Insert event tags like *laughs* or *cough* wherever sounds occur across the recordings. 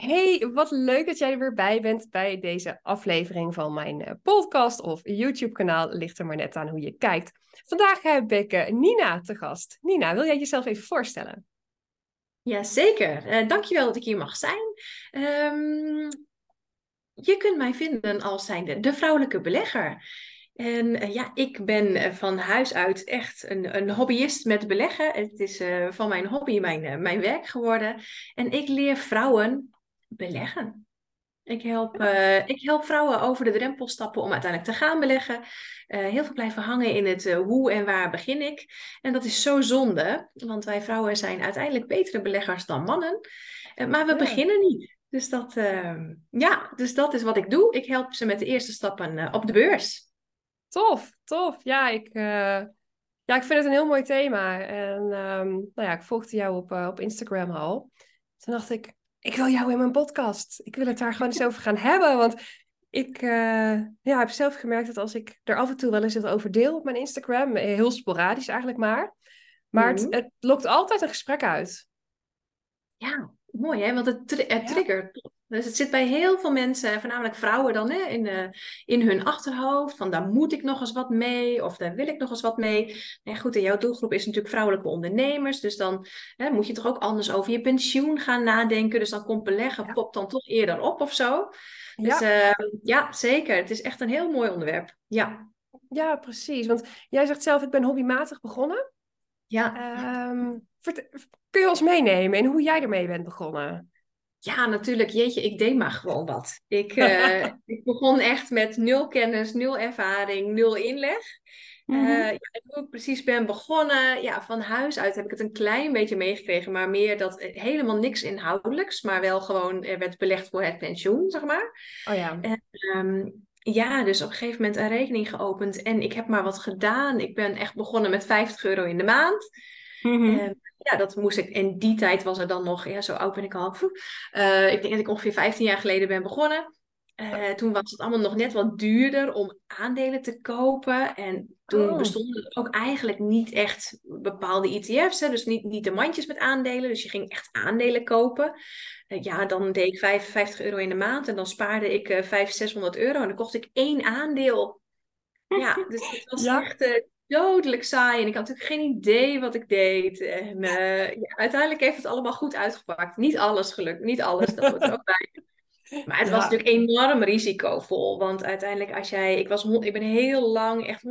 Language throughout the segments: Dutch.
Hey, wat leuk dat jij er weer bij bent bij deze aflevering van mijn eh, podcast of YouTube-kanaal. Ligt er maar net aan hoe je kijkt. Vandaag heb ik eh, Nina te gast. Nina, wil jij jezelf even voorstellen? Jazeker, uh, dankjewel dat ik hier mag zijn. Um, je kunt mij vinden als zijnde de vrouwelijke belegger. En ja, ik ben van huis uit echt een, een hobbyist met beleggen. Het is van mijn hobby mijn, mijn werk geworden. En ik leer vrouwen beleggen. Ik help, uh, ik help vrouwen over de drempel stappen om uiteindelijk te gaan beleggen. Uh, heel veel blijven hangen in het uh, hoe en waar begin ik. En dat is zo zonde, want wij vrouwen zijn uiteindelijk betere beleggers dan mannen. maar we ja. beginnen niet. Dus dat, ehm, ja, dus dat is wat ik doe. Ik help ze met de eerste stappen op de beurs. Tof, tof. Ja, ik, ja, ik vind het een heel mooi thema. En um, nou ja, ik volgde jou op, op Instagram al. Toen dacht ik, ik wil jou in mijn podcast. Ik wil het daar gewoon eens over gaan hebben. Want ik uh, ja, heb zelf gemerkt dat als ik er af en toe wel eens het over deel op mijn Instagram, eh, heel sporadisch eigenlijk maar, maar het, het lokt altijd een gesprek uit. Ja, mooi hè, want het, tri het triggert. Dus het zit bij heel veel mensen, voornamelijk vrouwen dan, hè, in, uh, in hun achterhoofd. Van daar moet ik nog eens wat mee, of daar wil ik nog eens wat mee. En goed, en jouw doelgroep is natuurlijk vrouwelijke ondernemers. Dus dan hè, moet je toch ook anders over je pensioen gaan nadenken. Dus dan komt beleggen, ja. popt dan toch eerder op of zo. Dus ja. Uh, ja, zeker. Het is echt een heel mooi onderwerp. Ja. Ja, precies. Want jij zegt zelf, ik ben hobbymatig begonnen. Ja. Um, kun je ons meenemen in hoe jij ermee bent begonnen? Ja, natuurlijk. Jeetje, ik deed maar gewoon wat. Ik, uh, *laughs* ik begon echt met nul kennis, nul ervaring, nul inleg. Mm -hmm. uh, ja, hoe ik precies ben begonnen, ja, van huis uit heb ik het een klein beetje meegekregen, maar meer dat helemaal niks inhoudelijks, maar wel gewoon er werd belegd voor het pensioen, zeg maar. Oh ja. En, um, ja, dus op een gegeven moment een rekening geopend en ik heb maar wat gedaan. Ik ben echt begonnen met 50 euro in de maand. Mm -hmm. uh, ja, dat moest ik. In die tijd was er dan nog, ja, zo oud ben ik al. Uh, ik denk dat ik ongeveer 15 jaar geleden ben begonnen. Uh, toen was het allemaal nog net wat duurder om aandelen te kopen. En toen oh. bestonden er ook eigenlijk niet echt bepaalde ETF's. Hè? Dus niet, niet de mandjes met aandelen. Dus je ging echt aandelen kopen. Uh, ja, dan deed ik 55 euro in de maand. En dan spaarde ik uh, 500, 600 euro. En dan kocht ik één aandeel. Ja, *laughs* dus het was ja. echt dodelijk saai. En ik had natuurlijk geen idee wat ik deed. En uh, ja, uiteindelijk heeft het allemaal goed uitgepakt. Niet alles gelukt, niet alles, dat wordt ook bij. *laughs* Maar het ja. was natuurlijk enorm risicovol. Want uiteindelijk, als jij. Ik, was, ik ben heel lang echt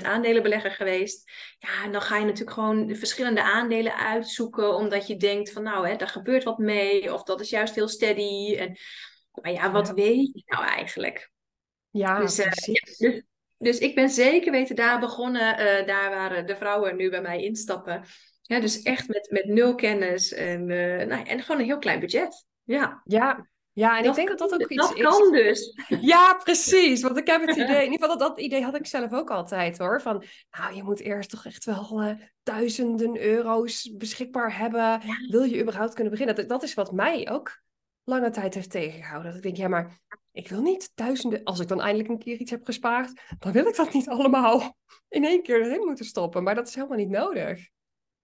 100% aandelenbelegger geweest. Ja, en dan ga je natuurlijk gewoon verschillende aandelen uitzoeken. Omdat je denkt van, nou, hè, daar gebeurt wat mee. Of dat is juist heel steady. En, maar ja, wat ja. weet je nou eigenlijk? Ja, dus, uh, dus, dus ik ben zeker weten daar begonnen. Uh, daar waren de vrouwen nu bij mij instappen. Ja, dus echt met, met nul kennis en, uh, nou, en gewoon een heel klein budget. Ja, ja. Ja, en dat ik denk dat dat ook dat iets is. Dat kan dus. *laughs* Ja, precies. Want ik heb het *laughs* idee, in ieder geval dat, dat idee had ik zelf ook altijd hoor. Van, nou, je moet eerst toch echt wel uh, duizenden euro's beschikbaar hebben. Ja. Wil je überhaupt kunnen beginnen? Dat, dat is wat mij ook lange tijd heeft tegengehouden. Dat ik denk, ja, maar ik wil niet duizenden, als ik dan eindelijk een keer iets heb gespaard, dan wil ik dat niet allemaal in één keer erin moeten stoppen. Maar dat is helemaal niet nodig.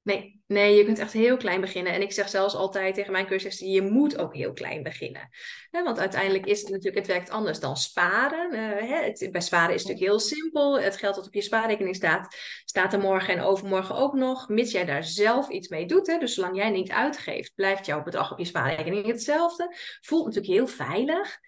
Nee, nee, je kunt echt heel klein beginnen. En ik zeg zelfs altijd tegen mijn cursussen, je moet ook heel klein beginnen. Want uiteindelijk is het natuurlijk, het werkt anders dan sparen. Het, bij sparen is het natuurlijk heel simpel. Het geld dat op je spaarrekening staat, staat er morgen en overmorgen ook nog. Mits jij daar zelf iets mee doet. Dus zolang jij niet uitgeeft, blijft jouw bedrag op je spaarrekening hetzelfde. Voelt natuurlijk heel veilig.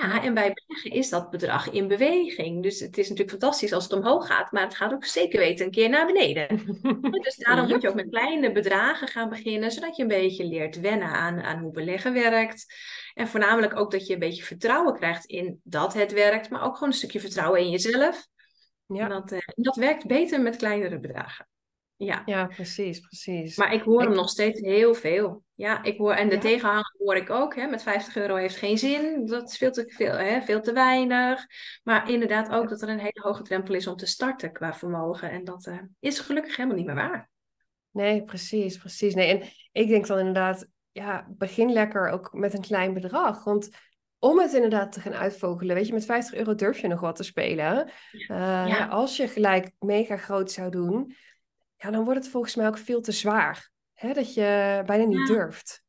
Ja, en bij beleggen is dat bedrag in beweging. Dus het is natuurlijk fantastisch als het omhoog gaat, maar het gaat ook zeker weten een keer naar beneden. *laughs* dus daarom moet je ook met kleine bedragen gaan beginnen, zodat je een beetje leert wennen aan, aan hoe beleggen werkt. En voornamelijk ook dat je een beetje vertrouwen krijgt in dat het werkt, maar ook gewoon een stukje vertrouwen in jezelf. Ja. En dat, uh, dat werkt beter met kleinere bedragen. Ja. ja, precies, precies. Maar ik hoor ik... hem nog steeds heel veel. Ja, ik hoor, en de ja. tegenhanger hoor ik ook. Hè, met 50 euro heeft geen zin. Dat is veel te, veel, hè, veel te weinig. Maar inderdaad ook dat er een hele hoge drempel is om te starten qua vermogen. En dat uh, is gelukkig helemaal niet meer waar. Nee, precies, precies. Nee, en ik denk dan inderdaad, ja, begin lekker ook met een klein bedrag. Want om het inderdaad te gaan uitvogelen, weet je, met 50 euro durf je nog wat te spelen. Uh, ja. Als je gelijk mega groot zou doen, ja, dan wordt het volgens mij ook veel te zwaar. Hè? Dat je bijna niet ja. durft.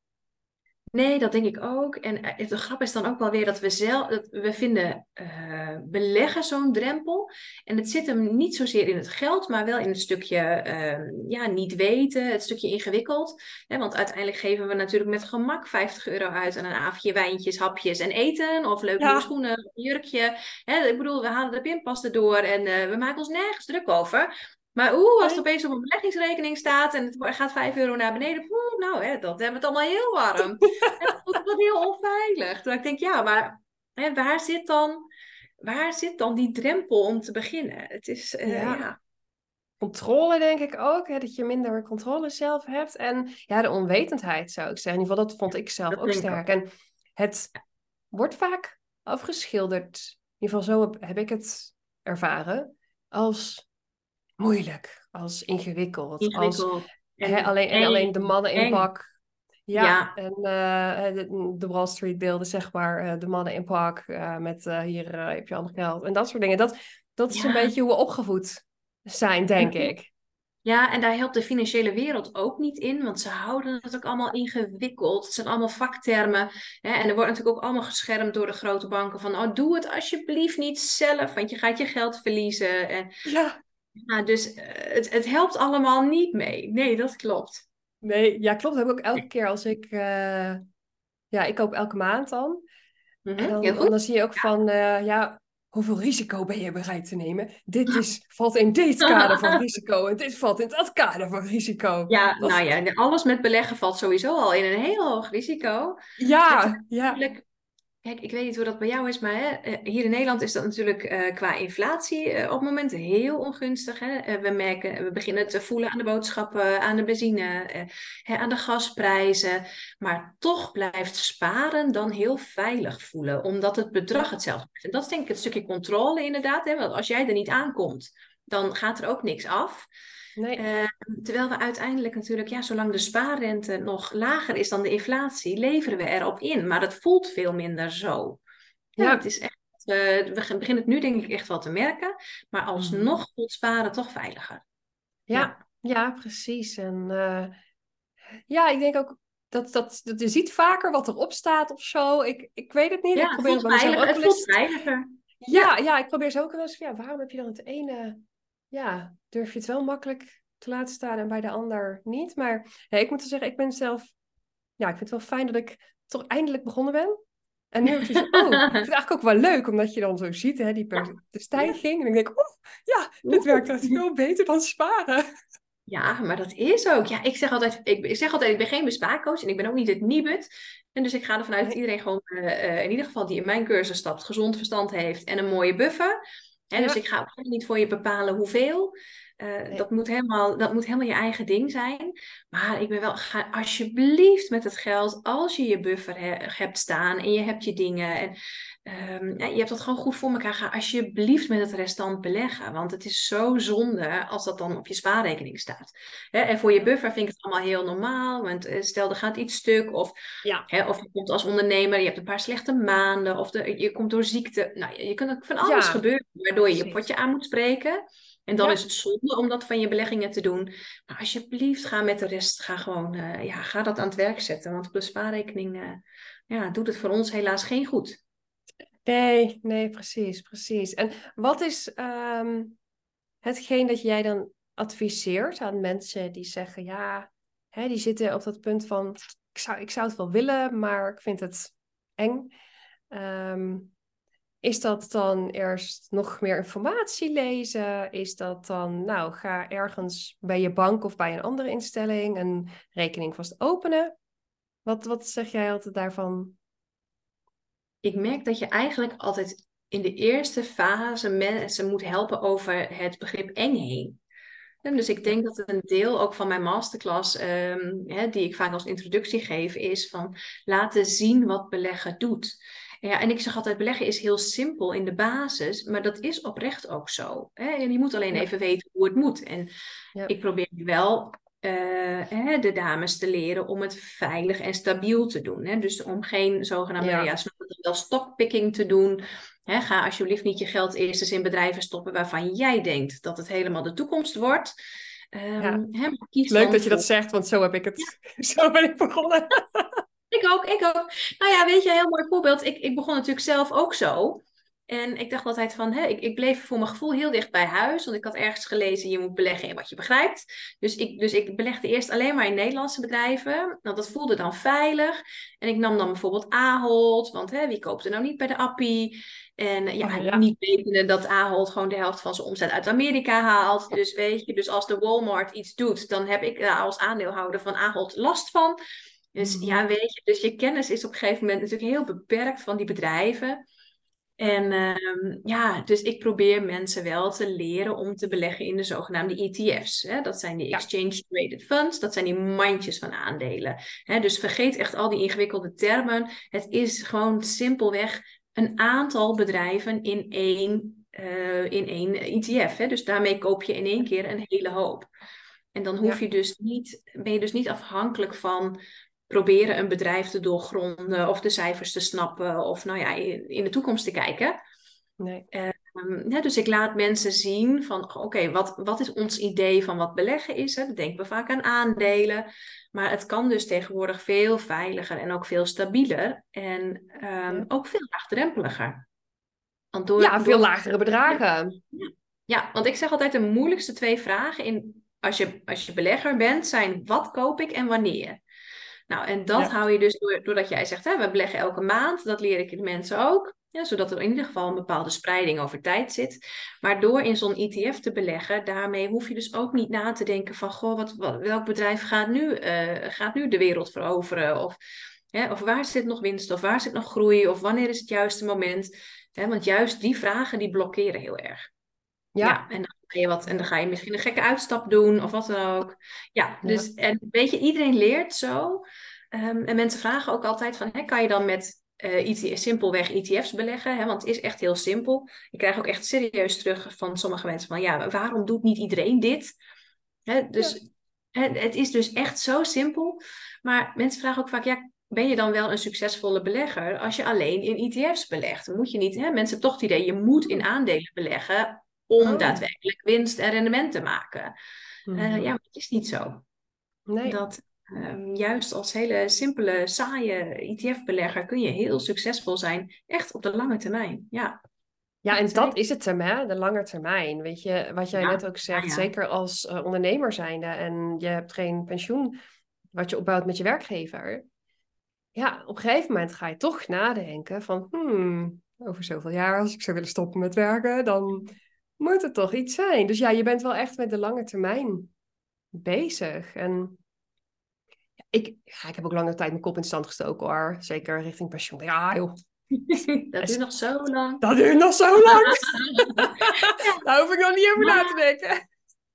Nee, dat denk ik ook. En eh, de grap is dan ook wel weer dat we zelf, dat we vinden uh, beleggen zo'n drempel. En het zit hem niet zozeer in het geld, maar wel in het stukje uh, ja, niet weten, het stukje ingewikkeld. want uiteindelijk geven we natuurlijk met gemak 50 euro uit aan een avondje wijntjes, hapjes en eten. Of leuke ja. schoenen, een jurkje. ik bedoel, we halen de pinpas erdoor en uh, we maken ons nergens druk over. Maar oeh, als het opeens op een beleggingsrekening staat en het gaat 5 euro naar beneden, oeh, nou, hè, dat hebben we het allemaal heel warm. *laughs* en dat voelt wel heel onveilig. Terwijl ik denk, ja, maar hè, waar, zit dan, waar zit dan die drempel om te beginnen? Het is, uh, ja. ja. Controle denk ik ook, hè, dat je minder controle zelf hebt. En ja, de onwetendheid zou ik zeggen. In ieder geval, dat vond ik zelf ook sterk. En het wordt vaak afgeschilderd, in ieder geval zo heb, heb ik het ervaren, als moeilijk, als ingewikkeld. ingewikkeld. Als, hè, alleen, en alleen de mannen in pak. Ja, en uh, de, de, Wall Street beelden, zeg maar, uh, de mannen in pak uh, met hier heb je ander geld en dat soort dingen. Dat, dat is een beetje hoe we opgevoed zijn, denk ik. Ja, en daar helpt de financiële wereld ook niet in, want ze houden het ook allemaal ingewikkeld. Het zijn allemaal vaktermen. Hè? En er wordt natuurlijk ook allemaal geschermd door de grote banken van, oh, doe het alsjeblieft niet zelf, want je gaat je geld verliezen. En, ja. Ja, dus eh, het, het helpt allemaal niet mee. Nee, dat klopt. Nee, ja, klopt. Dat heb ik ook elke keer als ik... Uh, ja, ik koop elke maand dan. Mm -hmm. en dan, dan, zie je ook van... Uh, ja, hoeveel risico ben je bereid te nemen? Dit is, valt in dit *laughs* kader van risico en dit valt in dat kader van risico. Ja, nou ja, alles met beleggen valt sowieso al in een heel hoog risico. Ja, ja. Ik weet niet hoe dat bij jou is, maar hè, eh, hier in Nederland is dat natuurlijk uh, qua inflatie uh, op momenten heel ongunstig. Hè? we merken, we beginnen te voelen aan de boodschappen, aan de benzine, hè, aan de gasprijzen. Maar toch blijft sparen dan heel veilig voelen, omdat het bedrag hetzelfde is. En dat is denk ik het stukje controle inderdaad. Hè? Want als jij er niet aankomt, dan gaat er ook niks af. Nee. Uh, terwijl we uiteindelijk natuurlijk, ja, zolang de spaarrente nog lager is dan de inflatie, leveren we erop in. Maar het voelt veel minder zo. Ja, het is echt, uh, we beginnen het nu denk ik echt wel te merken. Maar alsnog mhm. voelt sparen toch veiliger. Ja, ja. precies. En uh, ja, ik denk ook dat, dat, dat je ziet vaker wat erop staat of zo. Ik, ik weet het niet. Ja, ik probeer het, voelt het voelt veiliger. Ja, ja, ik probeer zo ook wel eens. Ja, waarom heb je dan het ene ja, durf je het wel makkelijk te laten staan en bij de ander niet. Maar ik moet zeggen, ik ben zelf, ja, ik vind het wel fijn dat ik toch eindelijk begonnen ben. En nu heb ik oh, ik vind het eigenlijk ook wel leuk, omdat je dan zo ziet, hè, die per de stijging. En ik denk, oh, ja, dit werkt echt veel beter dan sparen. Ja, maar dat is ook. Ja, ik zeg altijd, ik, zeg altijd, ik ben geen bespaarcoach en ik ben ook niet het Nibud. En dus ik ga ervan uit dat iedereen gewoon, uh, in ieder geval die in mijn cursus stapt, gezond verstand heeft en een mooie buffer. Dus ik ga ook niet voor je bepalen hoeveel. Uh, dat, moet helemaal, dat moet helemaal je eigen ding zijn. Maar ik ben wel, ga alsjeblieft met het geld, als je je buffer hebt staan en je hebt je dingen en um, je hebt dat gewoon goed voor elkaar, ga alsjeblieft met het restant beleggen. Want het is zo zonde als dat dan op je spaarrekening staat. En voor je buffer vind ik het allemaal heel normaal, want eh, stel er gaat iets stuk of, ja. of je komt als ondernemer, je hebt een paar slechte maanden of de, je komt door ziekte. Nou, je kunt van alles gebeuren waardoor je je potje aan moet spreken. En dan is het zonde om dat van je beleggingen te doen. Maar alsjeblieft, ga met de rest, ga gewoon, uh, ja, ga dat aan het werk zetten. Want op de spaarrekening uh, ja, doet het voor ons helaas geen goed. Nee, nee, precies, precies. En wat is um, hetgeen dat jij dan adviseert aan mensen die zeggen, ja, hè, die zitten op dat punt van, ik zou, ik zou het wel willen, maar ik vind het eng. Um, is dat dan eerst nog meer informatie lezen? Is dat dan, nou, ga ergens bij je bank of bij een andere instelling een rekening vast openen? Wat, wat zeg jij altijd daarvan? Ik merk dat je eigenlijk altijd in de eerste fase mensen moet helpen over het begrip eng heen. En dus ik denk dat een deel ook van mijn masterclass, um, hè, die ik vaak als introductie geef, is van laten zien wat beleggen doet. Ja, en ik zeg altijd, beleggen is heel simpel in de basis, maar dat is oprecht ook zo. Hè? En je moet alleen even weten hoe het moet. En ik probeer wel uh, de dames te leren om het veilig en stabiel te doen. Hè? Dus om geen zogenaamde ja. ja wel stockpicking te doen. Hè? Ga alsjeblieft niet je geld eerst eens in bedrijven stoppen waarvan jij denkt dat het helemaal de toekomst wordt. Um, hè, Leuk dat je dat zegt, want zo heb ik het. *laughs* Zo ben ik begonnen. Ik ook, ik ook. Nou ja, weet je, een heel mooi voorbeeld. Ik, ik begon natuurlijk zelf ook zo. En ik dacht altijd van, hè, ik, ik bleef voor mijn gevoel heel dicht bij huis. Want ik had ergens gelezen, je moet beleggen in wat je begrijpt. Dus ik, dus ik belegde eerst alleen maar in Nederlandse bedrijven. Nou, dat voelde dan veilig. En ik nam dan bijvoorbeeld Ahold. Want hè, wie koopt er nou niet bij de Appie? En ja, Oh, ja. niet wetende dat Ahold gewoon de helft van zijn omzet uit Amerika haalt. Dus weet je, dus als de Walmart iets doet, dan heb ik daar als aandeelhouder van Ahold last van. Dus Mhm. ja, weet je, dus je kennis is op een gegeven moment natuurlijk heel beperkt van die bedrijven. En ehm, ja, dus ik probeer mensen wel te leren om te beleggen in de zogenaamde ETF's. Hè? Dat zijn die. Exchange Traded Funds, dat zijn die mandjes van aandelen. Hè? Dus vergeet echt al die ingewikkelde termen. Het is gewoon simpelweg een aantal bedrijven in één, eh, in één ETF. Hè? Dus daarmee koop je in één keer een hele hoop. En dan hoef Ja. je dus niet, ben je dus niet afhankelijk van proberen een bedrijf te doorgronden of de cijfers te snappen of nou ja, in, in de toekomst te kijken. Nee. Ehm, ja, dus ik laat mensen zien van oké, wat, wat is ons idee van wat beleggen is? Hè? Dan denken we vaak aan aandelen. Maar het kan dus tegenwoordig veel veiliger en ook veel stabieler en ehm, Ja. ook veel laagdrempeliger. Want door, Ja, veel door- lagere bedragen. Ja, want ik zeg altijd de moeilijkste twee vragen in, als, je, als je belegger bent zijn wat koop ik en wanneer? Nou, en dat Ja. hou je dus door, doordat jij zegt, hè, we beleggen elke maand, dat leer ik de mensen ook. Ja, zodat er in ieder geval een bepaalde spreiding over tijd zit. Maar door in zo'n ETF te beleggen, daarmee hoef je dus ook niet na te denken van, goh, wat, wat, welk bedrijf gaat nu, eh, gaat nu de wereld veroveren? Of, hè, of waar zit nog winst? Of waar zit nog groei? Of wanneer is het juiste moment? Hè, want juist die vragen, die blokkeren heel erg. Ja. Ja, en je wat, en dan ga je misschien een gekke uitstap doen of wat dan ook. Ja, dus en weet je, iedereen leert zo. Ehm, en mensen vragen ook altijd van, hè, kan je dan met eh ETF simpelweg ETF's beleggen? Hè? Want het is echt heel simpel. Ik krijg ook echt serieus terug van sommige mensen van, ja, waarom doet niet iedereen dit? Hè, dus hè, het is dus echt zo simpel. Maar mensen vragen ook vaak, ja, ben je dan wel een succesvolle belegger als je alleen in ETF's belegt? Dan moet je niet, hè? Mensen hebben toch het idee, je moet in aandelen beleggen om Oh. daadwerkelijk winst en rendement te maken. Eh, Mhm. ja, maar het is niet zo. Nee. Dat ehm, juist als hele simpele, saaie ETF-belegger kun je heel succesvol zijn, echt op de lange termijn. Ja, Ja, en dat is het hem, hè? De lange termijn. Weet je, wat jij Ja, net ook zegt, ja. zeker als eh, ondernemer zijnde en je hebt geen pensioen wat je opbouwt met je werkgever. Ja, op een gegeven moment ga je toch nadenken van, hmm, over zoveel jaar, als ik zou willen stoppen met werken, dan moet het toch iets zijn. Dus ja, je bent wel echt met de lange termijn bezig. En ja, ik, ja, ik heb ook lange tijd mijn kop in stand gestoken hoor. Zeker richting pensioen. Ja, joh, *laughs* dat duurt nog zo lang. dat duurt nog zo lang. *laughs* Daar hoef ik nog niet over na te denken.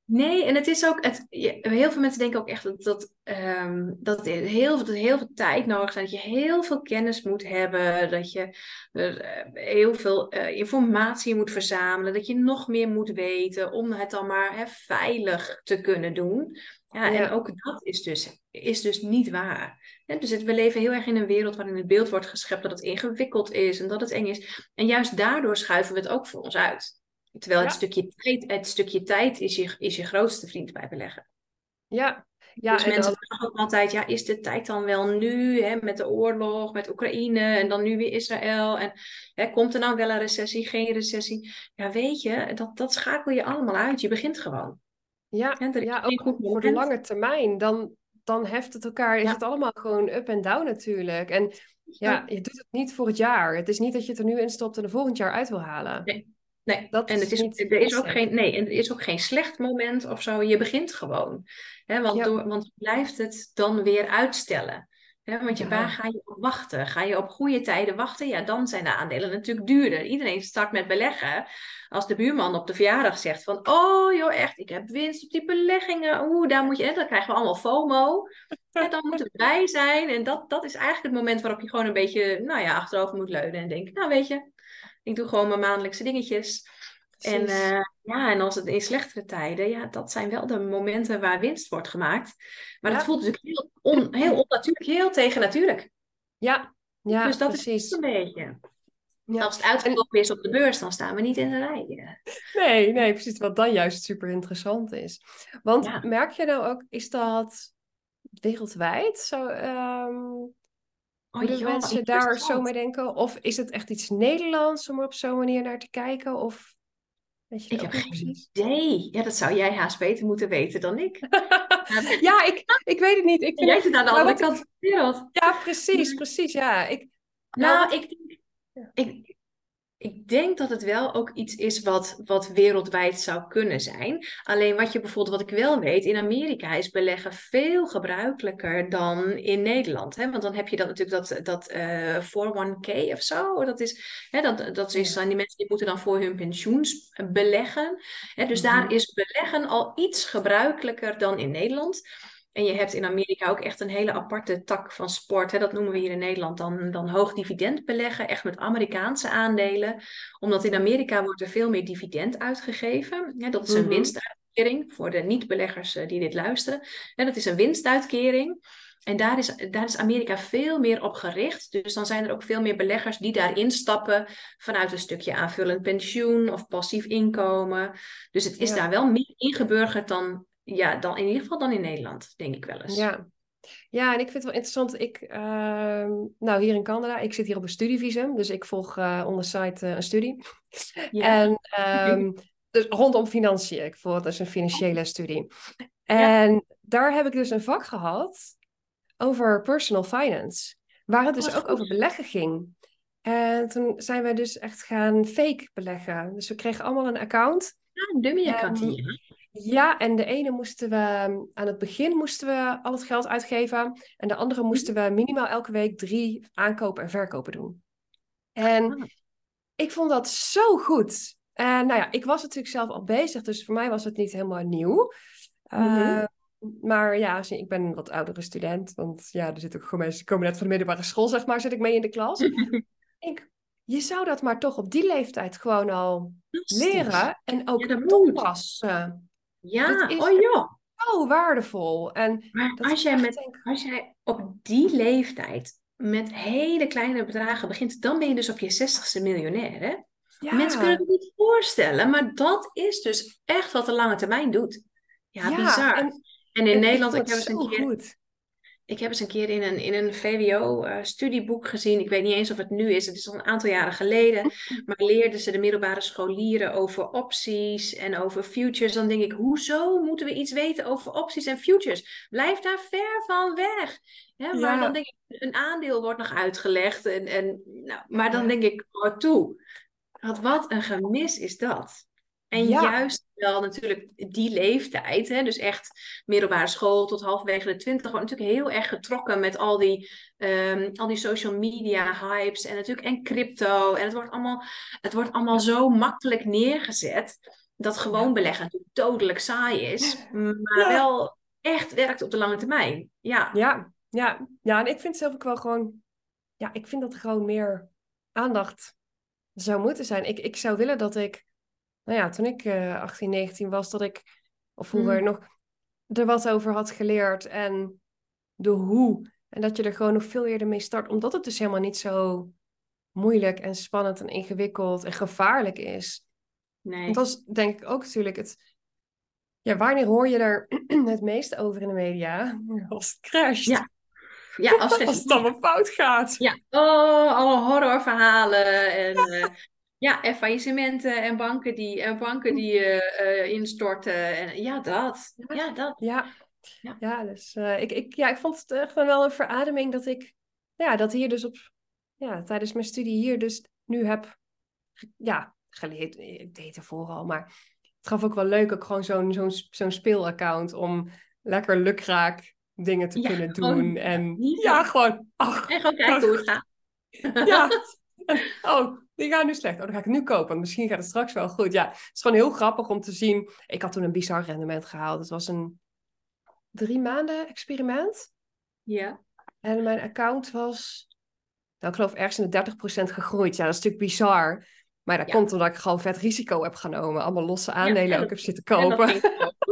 Nee, en het is ook, het, heel veel mensen denken ook echt dat, dat, ehm, dat het heel, dat heel veel tijd nodig is, dat je heel veel kennis moet hebben, dat je eh, heel veel eh, informatie moet verzamelen, dat je nog meer moet weten om het dan maar hè, veilig te kunnen doen. Ja, Ja. en ook dat is dus, is dus niet waar. Dus het, we leven heel erg in een wereld waarin het beeld wordt geschept dat het ingewikkeld is en dat het eng is. En juist daardoor schuiven we het ook voor ons uit. Terwijl het, Ja. stukje tijd, het stukje tijd is je, is je grootste vriend bij beleggen. Ja, ja dus en mensen vragen ook altijd, ja, is de tijd dan wel nu, hè, met de oorlog, met Oekraïne en dan nu weer Israël? En hè, komt er nou wel een recessie, geen recessie? Ja, weet je, dat, dat schakel je allemaal uit. Je begint gewoon. ja, ja, geen ook goed voor de lange termijn, dan, dan heft het elkaar, is Ja. het allemaal gewoon up en down natuurlijk. En ja, je doet het niet voor het jaar. Het is niet dat je het er nu in stopt en er volgend jaar uit wil halen. Nee. Nee, Dat en het is, er, is ook geen, nee, en er is ook geen slecht moment of zo. Je begint gewoon. Hè, want, Ja. door, want blijft het dan weer uitstellen. Hè, want je, Ja. waar ga je op wachten? Ga je op goede tijden wachten? Ja, dan zijn de aandelen natuurlijk duurder. Iedereen start met beleggen. Als de buurman op de verjaardag zegt van... Oh joh, echt, ik heb winst op die beleggingen. Oeh, daar moet je... hè, Dan krijgen we allemaal FOMO. *laughs* Ja, dan moeten we bij zijn. En dat, dat is eigenlijk het moment waarop je gewoon een beetje... Nou ja, achterover moet leunen en denken... Nou weet je, ik doe gewoon mijn maandelijkse dingetjes. En, eh, ja, en als het in slechtere tijden, ja, dat zijn wel de momenten waar winst wordt gemaakt. Maar Ja. dat voelt natuurlijk heel, on, heel onnatuurlijk, heel tegennatuurlijk. Ja, ja, dus dat is precies. een beetje. Ja. Als het uitgekomen is op de beurs, dan staan we niet in de rij. Nee, nee, precies. Wat dan juist super interessant is. Want Ja. merk je nou ook, is dat wereldwijd zo? ehm, Oh, Moeten mensen daar zo mee denken? Of is het echt iets Nederlands om er op zo'n manier naar te kijken? Of weet je ik heb geen precies? idee. Ja, dat zou jij haast beter moeten weten dan ik. *laughs* ja, ik, ik weet het niet. Ik vind jij zit aan de andere kant van de wereld. Ja, precies, precies. Ja, ik, nou, nou ik, ik, ik denk dat het wel ook iets is wat, wat wereldwijd zou kunnen zijn. Alleen wat je bijvoorbeeld, wat ik wel weet, in Amerika is beleggen veel gebruikelijker dan in Nederland. Hè? Want dan heb je dat natuurlijk dat, dat uh, eh, 401k of zo. Dat is, hè, dat, dat is dan die mensen die moeten dan voor hun pensioens beleggen. Hè? Dus daar mhm. is beleggen al iets gebruikelijker dan in Nederland. En je hebt in Amerika ook echt een hele aparte tak van sport. Hè? Dat noemen we hier in Nederland dan, dan hoog dividend beleggen. Echt met Amerikaanse aandelen. Omdat in Amerika wordt er veel meer dividend uitgegeven. Ja, dat is een mhm. winstuitkering voor de niet-beleggers eh, die dit luisteren. Ja, dat is een winstuitkering. En daar is, daar is Amerika veel meer op gericht. Dus dan zijn er ook veel meer beleggers die daarin stappen vanuit een stukje aanvullend pensioen of passief inkomen. Dus het is daar wel meer ingeburgerd dan ja, dan in ieder geval dan in Nederland, denk ik wel eens. Ja, ja, en ik vind het wel interessant. Ik, uh, nou, hier in Canada, ik zit hier op een studievisum, dus ik volg uh, on the site uh, een studie. Ja. *laughs* En um, dus rondom financiën. Ik volg dus een financiële studie. En ja. daar heb ik dus een vak gehad over personal finance, waar het dus oh, ook over beleggen ging. En toen zijn we dus echt gaan fake beleggen. Dus we kregen allemaal een account. Ja, een dummy account. Ja, en de ene moesten we aan het begin moesten we al het geld uitgeven. En de andere moesten we minimaal elke week drie aankopen en verkopen doen. En ah. ik vond dat zo goed. En nou ja, ik was natuurlijk zelf al bezig, dus voor mij was het niet helemaal nieuw. Mhm. Eh, maar ja, ik ben een wat oudere student, want ja, er zitten ook gewoon mensen die komen net van de middelbare school, zeg maar, zit ik mee in de klas. *laughs* ik, je zou dat maar toch op die leeftijd gewoon al leren en ook toepassen. Ja, oh ja. Zo waardevol. En maar als jij, met, als jij op die leeftijd met hele kleine bedragen begint, dan ben je dus op je zestigste miljonair, hè? Ja. Mensen kunnen het niet voorstellen, maar dat is dus echt wat de lange termijn doet. Ja, bizar. En, en in Nederland, ik heb eens een keer... Goed. Ik heb eens een keer in een, in een VWO-studieboek eh, gezien. Ik weet niet eens of het nu is. Het is al een aantal jaren geleden. *laughs* Maar leerden ze de middelbare scholieren over opties en over futures. Dan denk ik, hoezo moeten we iets weten over opties en futures? Blijf daar ver van weg. maar dan denk ik, een aandeel wordt nog uitgelegd. En, en, nou, maar dan denk ik, oh, toe. Wat, wat een gemis is dat. En juist wel natuurlijk die leeftijd, hè, dus echt middelbare school tot halverwege de twintig, wordt natuurlijk heel erg getrokken met al die, um, al die social media hypes en natuurlijk en crypto. En het wordt allemaal, het wordt allemaal zo makkelijk neergezet dat gewoon beleggen dodelijk saai is, maar wel echt werkt op de lange termijn. Ja. Ja, ja. ja, en ik vind zelf ook wel gewoon, ja, ik vind dat gewoon meer aandacht zou moeten zijn. Ik, ik zou willen dat ik nou ja, toen ik uh, 18, 19 was, dat ik, of vroeger mm. nog, er wat over had geleerd en de hoe. En dat je er gewoon nog veel eerder mee start, omdat het dus helemaal niet zo moeilijk en spannend en ingewikkeld en gevaarlijk is. Nee. Want dat is denk ik ook natuurlijk het. Ja, wanneer hoor je er *clears throat* het meest over in de media? *laughs* Als het crasht. Ja. Ja, als, *laughs* als het allemaal fout gaat. Ja, oh, alle horrorverhalen en *laughs* uh, ja, en faillissementen en banken die, en banken die uh, instorten. En, ja, dat. Ja, dat. Ja, ja. ja dus uh, ik, ik, ja, ik vond het echt wel een verademing dat ik ja, dat hier dus op, ja, tijdens mijn studie hier dus nu heb ja, geleerd. Ik deed het vooral, maar het gaf ook wel leuk, ook gewoon zo'n zo'n zo'n speelaccount om lekker lukraak dingen te kunnen doen. en ja, gewoon. Ach, en gewoon kijken hoe het gaat. Ja. *laughs* oh, die gaan nu slecht. Oh, dan ga ik het nu kopen, want misschien gaat het straks wel goed. Ja, het is gewoon heel grappig om te zien. Ik had toen een bizar rendement gehaald. Het was een drie maanden experiment. Ja. En mijn account was, nou, ik geloof ergens in de 30% gegroeid. Ja, dat is natuurlijk bizar. Maar dat komt omdat ik gewoon vet risico heb genomen. Allemaal losse aandelen ook heb zitten kopen. *laughs*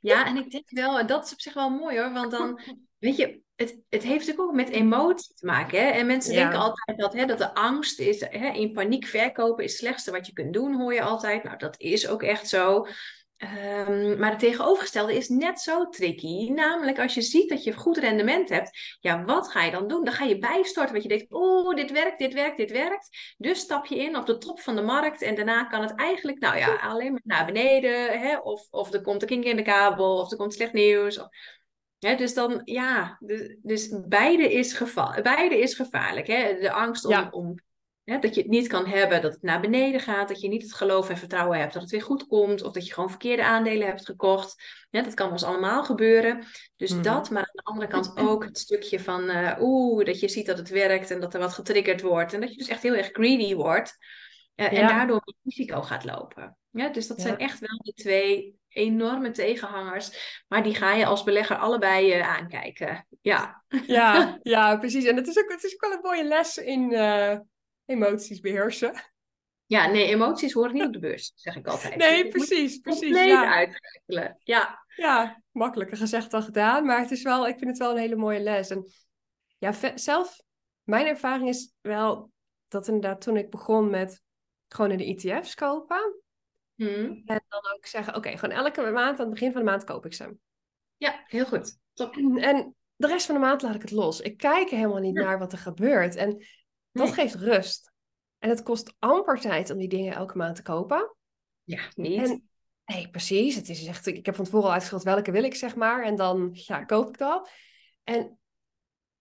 Ja, en ik denk wel, en dat is op zich wel mooi hoor. Want dan, *laughs* weet je, het, het heeft natuurlijk ook met emotie te maken. Hè? En mensen denken altijd dat, hè, dat de angst is, hè, in paniek verkopen is het slechtste wat je kunt doen, hoor je altijd. Nou, dat is ook echt zo. Ehm, maar het tegenovergestelde is net zo tricky. Namelijk als je ziet dat je goed rendement hebt, ja, wat ga je dan doen? Dan ga je bijstorten, wat je denkt, oh, dit werkt, dit werkt, dit werkt. Dus stap je in op de top van de markt en daarna kan het eigenlijk, nou ja, alleen maar naar beneden. Hè? Of, of er komt een kink in de kabel, of er komt slecht nieuws. Of... dus dan, ja, dus, dus beide, is geval, beide is gevaarlijk. Hè? De angst om, om dat je het niet kan hebben, dat het naar beneden gaat, dat je niet het geloof en vertrouwen hebt dat het weer goed komt, of dat je gewoon verkeerde aandelen hebt gekocht. dat kan ons allemaal gebeuren. Dus mhm. dat, maar aan de andere kant ook het stukje van, uh, oeh, dat je ziet dat het werkt en dat er wat getriggerd wordt. En dat je dus echt heel erg greedy wordt en daardoor risico gaat lopen. Ja, dus dat zijn echt wel de twee enorme tegenhangers. Maar die ga je als belegger allebei uh, aankijken. Ja. Ja, *laughs* ja, precies. En het is ook, het is ook wel een mooie les in, emoties beheersen. Ja, nee, emoties horen niet op de beurs, zeg ik altijd. Nee, precies, precies. Ja. Ja. ja, makkelijker gezegd dan gedaan, maar het is wel, ik vind het wel een hele mooie les. En ja, zelf, mijn ervaring is wel dat inderdaad toen ik begon met gewoon in de ETF's kopen. Hmm. En dan ook zeggen, oké, gewoon elke maand aan het begin van de maand koop ik ze. Ja, heel goed. Top. En de rest van de maand laat ik het los. Ik kijk helemaal niet naar wat er gebeurt. En dat geeft rust. En het kost amper tijd om die dingen elke maand te kopen. Ja, niet. En, nee, precies. Het is echt, ik heb van tevoren al uitgeschreven welke wil ik, zeg maar. En dan ja, koop ik dat. En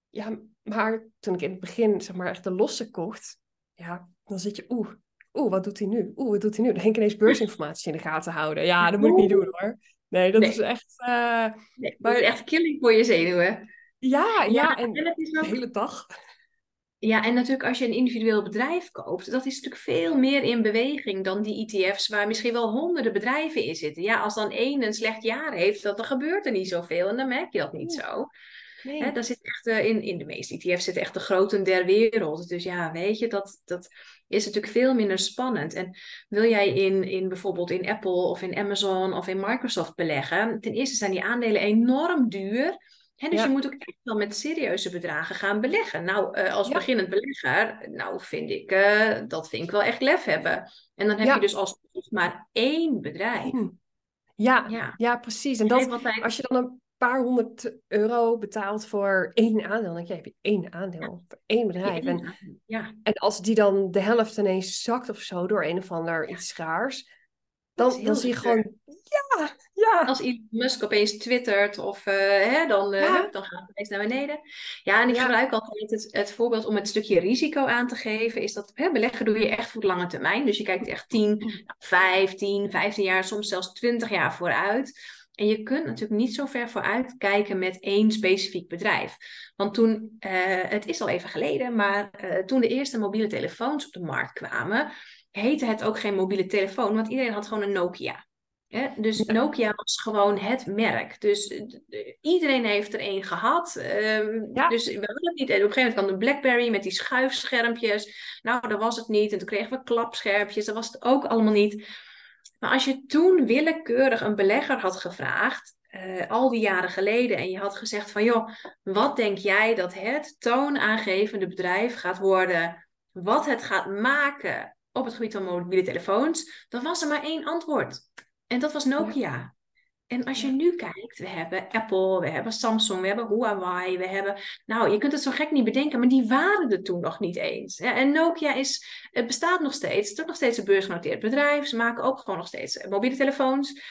ja, maar toen ik in het begin, zeg maar, echt de losse kocht, ja, dan zit je, oeh, oeh, wat doet hij nu? Oeh, wat doet hij nu? Dan ging ik ineens *laughs* beursinformatie in de gaten houden. Ja, dat moet ik niet doen hoor. Nee, dat is echt... Uh, nee, maar, echt killing voor je zenuwen. Ja, ja, ja en, en de hele dag. Ja, en natuurlijk als je een individueel bedrijf koopt, dat is natuurlijk veel meer in beweging dan die ETF's waar misschien wel honderden bedrijven in zitten. Ja, als dan één een slecht jaar heeft, dan, gebeurt er niet zoveel en dan merk je dat niet zo. Nee. Hè, daar zit echt, uh, in, in de meeste ETF's zitten echt de groten der wereld. Dus ja, weet je, dat, dat is natuurlijk veel minder spannend. En wil jij in, in bijvoorbeeld in Apple of in Amazon of in Microsoft beleggen, ten eerste zijn die aandelen enorm duur dus je moet ook echt wel met serieuze bedragen gaan beleggen. Nou, uh, als beginnend belegger, nou vind ik, uh, dat vind ik wel echt lef hebben. En dan heb je dus als maar één bedrijf. Ja, ja. ja precies. En dat, als je dan een paar honderd euro betaalt voor één aandeel, dan heb je één aandeel voor één bedrijf. En, ja. en als die dan de helft ineens zakt of zo door een of ander iets raars, dan, dan zie je gewoon, ja, ja. Als Elon Musk opeens twittert, of, uh, hè, dan, uh, dan gaat het ineens naar beneden. Ja, en ik gebruik altijd het, het, voorbeeld om het stukje risico aan te geven. Is dat hè, beleggen doe je echt voor de lange termijn. Dus je kijkt echt 10, 15, 15 jaar, soms zelfs 20 jaar vooruit. En je kunt natuurlijk niet zo ver vooruit kijken met één specifiek bedrijf. Want toen, uh, het is al even geleden, maar toen de eerste mobiele telefoons op de markt kwamen, heette het ook geen mobiele telefoon, want iedereen had gewoon een Nokia. Dus Nokia was gewoon het merk. Dus eh, iedereen heeft er één gehad. Um, Dus we hadden het niet. En op een gegeven moment kwam de BlackBerry met die schuifschermpjes. Nou, dat was het niet. En toen kregen we klapschermpjes. Dat was het ook allemaal niet. Maar als je toen willekeurig een belegger had gevraagd, uh, al die jaren geleden, en je had gezegd van joh, wat denk jij dat het toonaangevende bedrijf gaat worden? Wat het gaat maken op het gebied van mobiele telefoons, dan was er maar één antwoord. En dat was Nokia. En als je nu kijkt, we hebben Apple, we hebben Samsung, we hebben Huawei, we hebben... Nou, je kunt het zo gek niet bedenken, maar die waren er toen nog niet eens. En Nokia is, het bestaat nog steeds. Het is ook nog steeds een beursgenoteerd bedrijf. Ze maken ook gewoon nog steeds mobiele telefoons.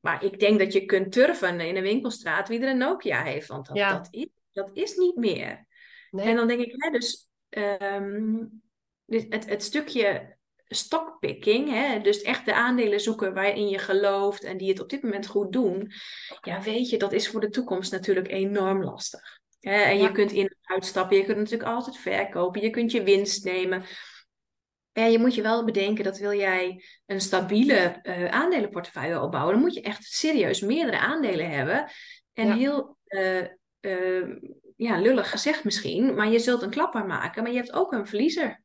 Maar ik denk dat je kunt turven in een winkelstraat wie er een Nokia heeft. Want dat, dat, is, dat is niet meer. Nee. En dan denk ik, hè, dus, um, het, het stukje stockpicking, hè, dus echt de aandelen zoeken waarin je gelooft en die het op dit moment goed doen, ja, weet je, dat is voor de toekomst natuurlijk enorm lastig. Hè, en je kunt in en uitstappen, je kunt natuurlijk altijd verkopen, je kunt je winst nemen. Ja, je moet je wel bedenken dat wil jij een stabiele uh, aandelenportefeuille opbouwen, dan moet je echt serieus meerdere aandelen hebben. En heel uh, uh, ja, lullig gezegd misschien, maar je zult een klapper maken, maar je hebt ook een verliezer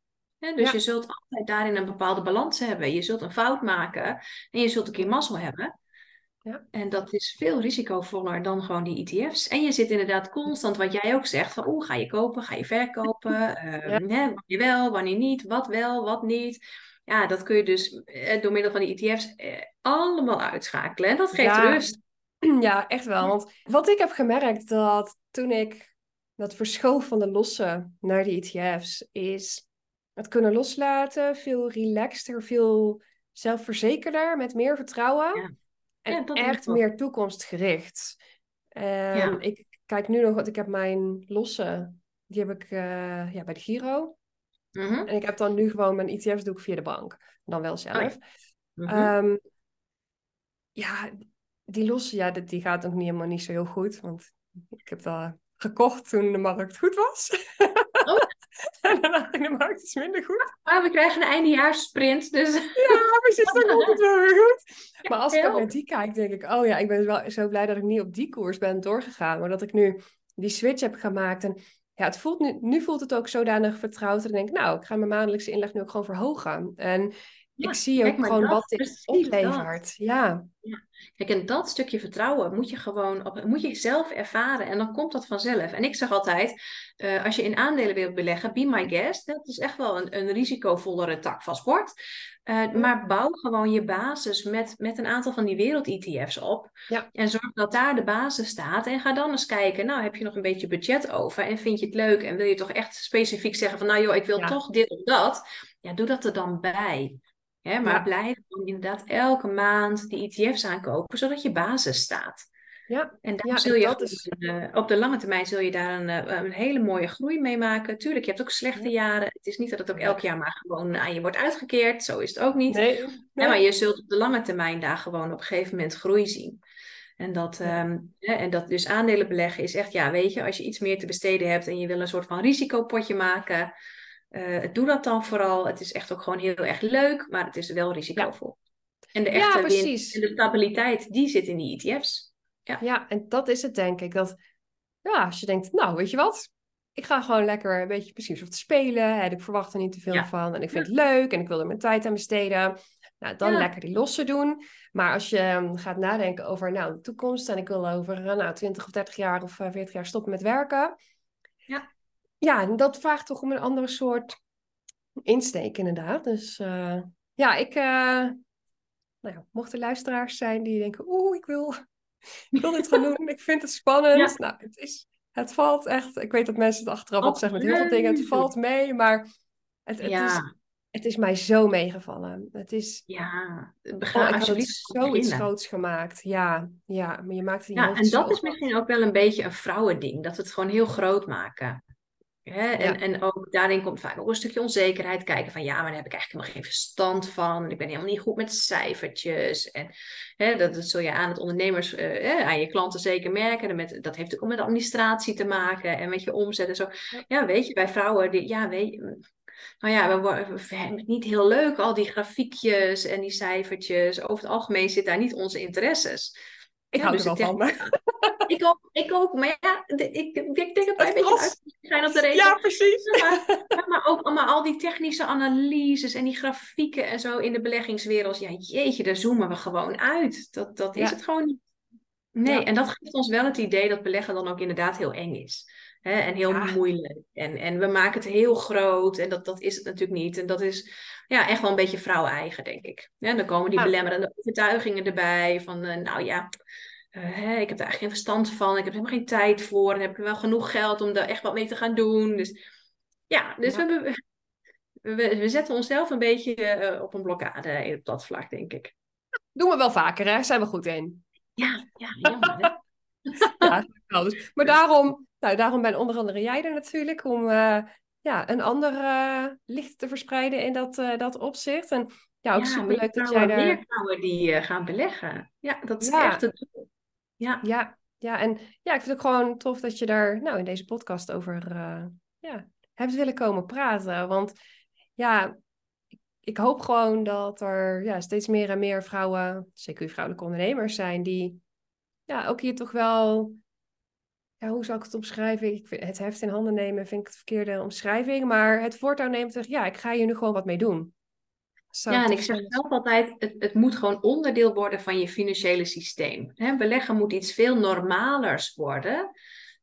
dus je zult altijd daarin een bepaalde balans hebben. Je zult een fout maken en je zult een keer mazzel hebben. Ja. En dat is veel risicovoller dan gewoon die ETF's. En je zit inderdaad constant, wat jij ook zegt, van oeh, ga je kopen, ga je verkopen, *laughs* uh, hè, wanneer wel, wanneer niet, wat wel, wat niet. ja, dat kun je dus eh, door middel van die ETF's eh, allemaal uitschakelen. En dat geeft rust. *clears throat* Ja, echt wel. Want wat ik heb gemerkt dat toen ik dat verschoof van de losse naar die ETF's, is het kunnen loslaten, veel relaxter, veel zelfverzekerder, met meer vertrouwen. Ja. En echt meer toekomstgericht. ja. Ik kijk nu nog, want ik heb mijn losse, die heb ik uh, ja, bij de Giro. Mhm. En ik heb dan nu gewoon mijn ETF's doe ik via de bank. Dan wel zelf. Oh ja, die losse, ja, die gaat ook niet helemaal niet zo heel goed. Want ik heb dat gekocht toen de markt goed was. *laughs* *laughs* En daarna ging de markt iets minder goed. Ah, we krijgen een eindejaarssprint, dus... ja, precies, dan komt het wel weer goed. Maar als ik naar die kijk, denk ik... Oh ja, ik ben wel zo blij dat ik niet op die koers ben doorgegaan. Maar dat ik nu die switch heb gemaakt. En ja, het voelt nu, nu voelt het ook zodanig vertrouwd. Dat ik denk, nou, ik ga mijn maandelijkse inleg nu ook gewoon verhogen. En ik zie ook gewoon wat dit oplevert. Ja. ja. Kijk, en dat stukje vertrouwen moet je gewoon op, moet je zelf ervaren en dan komt dat vanzelf. En ik zeg altijd, uh, als je in aandelen wilt beleggen, be my guest. Dat is echt wel een, een risicovollere tak van sport. Uh, maar bouw gewoon je basis met, met een aantal van die wereld-ETF's op. Ja. En zorg dat daar de basis staat. En ga dan eens kijken, nou heb je nog een beetje budget over en vind je het leuk en wil je toch echt specifiek zeggen van nou joh, ik wil toch dit of dat. Ja, doe dat er dan bij. Hè, maar blijf dan inderdaad elke maand die ETF's aankopen, zodat je basis staat. Ja, en daar zul je op, is... uh, op de lange termijn zul je daar een, uh, een, hele mooie groei mee maken. Tuurlijk, je hebt ook slechte jaren. Het is niet dat het ook elk jaar maar gewoon aan je wordt uitgekeerd. Zo is het ook niet. Nee, nee. maar je zult op de lange termijn daar gewoon op een gegeven moment groei zien. En dat, um, hè, en dat dus aandelen beleggen is echt, ja, weet je, als je iets meer te besteden hebt en je wil een soort van risicopotje maken, uh, doe dat dan vooral. Het is echt ook gewoon heel erg leuk, maar het is wel risicovol. En de echte ja, winst en de stabiliteit, die zit in die ETF's. Ja. ja, en dat is het denk ik. Dat, ja, als je denkt, nou, weet je wat? Ik ga gewoon lekker een beetje precies of te spelen. En ik verwacht er niet te veel van. En ik vind het leuk en ik wil er mijn tijd aan besteden. Nou, dan lekker die losse doen. Maar als je ehm, gaat nadenken over nou, de toekomst en ik wil over uh, nou, 20 of 30 jaar of uh, eh, 40 jaar stoppen met werken. Ja dat vraagt toch om een andere soort insteek, inderdaad. Dus uh, ja, ik, uh, nou ja, mochten luisteraars zijn die denken, oeh, ik wil, ik wil dit gaan doen, *laughs* ik vind het spannend. Nou, het, is, het valt echt, ik weet dat mensen het achteraf op zeggen met heel veel dingen, het valt mee, maar het, het, ja. is, het is mij zo meegevallen. Het is, ja, ga oh, alsjeblieft zoiets groots gemaakt. Ja, ja, maar je maakt het Ja, en dat is misschien ook wel een beetje een vrouwending, dat we het gewoon heel groot maken. Hè? En, en ook daarin komt vaak ook een stukje onzekerheid. Kijken van ja, maar daar heb ik eigenlijk helemaal geen verstand van. Ik ben helemaal niet goed met cijfertjes. En hè, dat, dat zul je aan het ondernemers, uh, aan je klanten zeker merken. Met, dat heeft ook met administratie te maken en met je omzet en zo. Ja, weet je, bij vrouwen, die, ja, weet nou ja, we, we, vinden het niet heel leuk, al die grafiekjes en die cijfertjes. Over het algemeen zit daar niet onze interesses. Ik ja, hou dus er wel van. *laughs* Ik ook, ik ook. Maar ja, ik, ik denk dat wij een beetje uit zijn op de reden. Ja, precies. Maar, maar ook maar al die technische analyses en die grafieken en zo in de beleggingswereld. Ja, jeetje, daar zoomen we gewoon uit. Dat, dat is het gewoon niet. Nee, en dat geeft ons wel het idee dat beleggen dan ook inderdaad heel eng is. Hè? En heel moeilijk. En, en we maken het heel groot. En dat, dat is het natuurlijk niet. En dat is ja, echt wel een beetje vrouw-eigen, denk ik. En dan komen die belemmerende overtuigingen erbij. Van, uh, nou ja, uh, hè, ik heb daar eigenlijk geen verstand van. Ik heb er helemaal geen tijd voor. En heb ik wel genoeg geld om daar echt wat mee te gaan doen. Dus ja, dus We, we, we, zetten onszelf een beetje uh, op een blokkade op dat vlak, denk ik. Doen we wel vaker, hè? Zijn we goed in. Ja, ja, jammer. *laughs* ja, maar daarom, nou, daarom ben onder andere jij er natuurlijk. Om ja, een ander licht te verspreiden in dat, dat opzicht. En ja, ook ja, superleuk dat jij daar... meer vrouwen die gaan beleggen. Ja, dat is echt het doel. Ja. ja, ja, en ja, ik vind het ook gewoon tof dat je daar nou in deze podcast over ja, hebt willen komen praten. Want ja, ik, ik, hoop gewoon dat er ja, steeds meer en meer vrouwen, zeker vrouwelijke ondernemers zijn, die ja, ook hier toch wel, ja, hoe zou ik het omschrijven? Ik vind, het heft in handen nemen vind ik het verkeerde omschrijving, maar het voortouw neemt zeg, ja, ik ga hier nu gewoon wat mee doen ja, en ik zeg zelf altijd, het, het moet gewoon onderdeel worden van je financiële systeem. Beleggen moet iets veel normalers worden.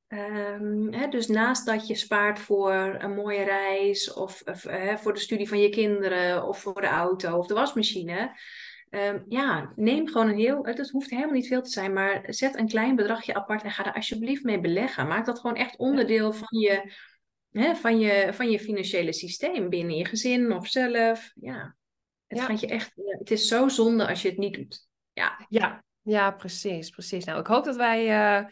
Ehm, dus naast dat je spaart voor een mooie reis of, of voor de studie van je kinderen of voor de auto of de wasmachine. Ehm, ja, neem gewoon een heel, het hoeft helemaal niet veel te zijn, maar zet een klein bedragje apart en ga er alsjeblieft mee beleggen. Maak dat gewoon echt onderdeel van je, hè, van je, van je financiële systeem binnen je gezin of zelf. Ja, het gaat je echt, het is zo zonde als je het niet doet. Ja, ja, ja precies, precies. Nou, ik hoop dat wij uh,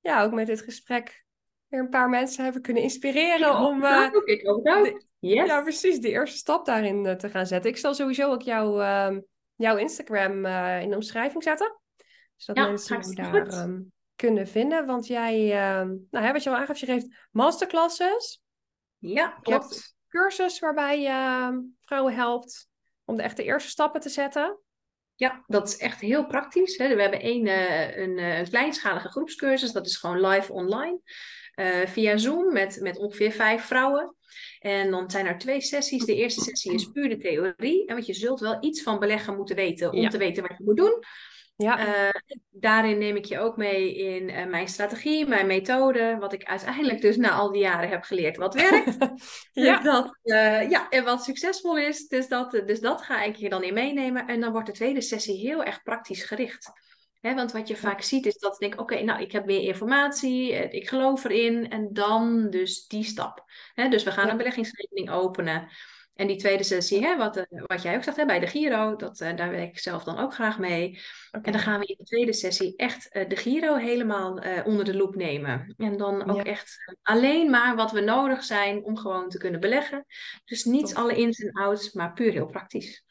ja, ook met dit gesprek weer een paar mensen hebben kunnen inspireren om. Uh, ik ook. Ja, precies, de eerste stap daarin uh, te gaan zetten. Ik zal sowieso ook jou, uh, jouw Instagram uh, in de omschrijving zetten. Zodat ja, mensen je daar um, kunnen vinden. Want jij, nou, hè, wat je al aangaf, je geeft masterclasses. Ja, klopt. Je cursus waarbij je vrouwen helpt om de echte eerste stappen te zetten. Ja, dat is echt heel praktisch. Hè. We hebben één, uh, een, een, kleinschalige groepscursus, dat is gewoon live online. Uh, via Zoom met, met ongeveer vijf vrouwen. En dan zijn er twee sessies. De eerste sessie is puur de theorie. En want je zult wel iets van beleggen moeten weten om te weten wat je moet doen. Ja. Uh, daarin neem ik je ook mee in uh, mijn strategie, mijn methode, wat ik uiteindelijk dus na al die jaren heb geleerd wat werkt. *laughs* ja. Dat, uh, ja, en wat succesvol is. Dus dat, dus dat ga ik je dan in meenemen. En dan wordt de tweede sessie heel erg praktisch gericht. He, want wat je vaak ziet is dat ik denk, oké, nou ik heb meer informatie, ik geloof erin en dan dus die stap. He, dus we gaan een beleggingsrekening openen. En die tweede sessie, hè, wat, uh, wat jij ook zegt hè, bij de Giro, dat, uh, daar werk ik zelf dan ook graag mee. En dan gaan we in de tweede sessie echt uh, de Giro helemaal onder de loep nemen. En dan ook echt alleen maar wat we nodig zijn om gewoon te kunnen beleggen. Dus niet alle ins en outs, maar puur heel praktisch.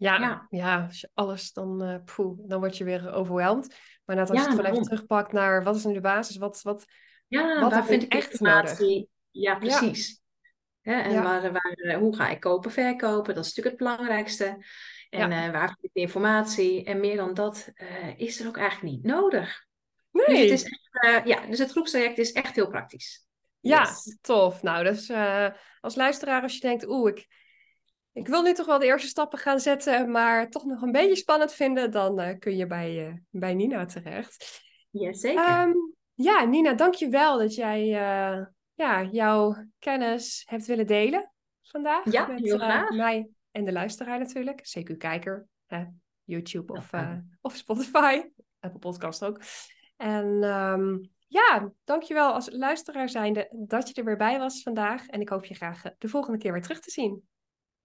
Ja, ja. ja als je alles, dan, poeh, dan word je weer overweldigd. Maar net als je het gewoon even terugpakt naar wat is nu de basis, wat, wat, ja, wat waar vind ik echt nodig? Ja, precies. En waar, waar, eh, hoe ga ik kopen, verkopen? Dat is natuurlijk het belangrijkste. En uh, waar vind ik de informatie? En meer dan dat uh, is er ook eigenlijk niet nodig. Nee. Dus het, is echt, ja, dus het groepstraject is echt heel praktisch. Ja, tof. Nou, dus als luisteraar, als je denkt, oeh, ik, ik wil nu toch wel de eerste stappen gaan zetten, maar toch nog een beetje spannend vinden, dan kun je bij, bij Nina terecht. Jazeker. Um, ja, Nina, dank je wel dat jij ja, jouw kennis hebt willen delen vandaag. Ja, met heel eh, graag. mij en de luisteraar natuurlijk. CQ-kijker, YouTube of, of Spotify. Apple Podcast ook. En um, ja, dankjewel als luisteraar zijnde dat je er weer bij was vandaag. En ik hoop je graag eh, de volgende keer weer terug te zien.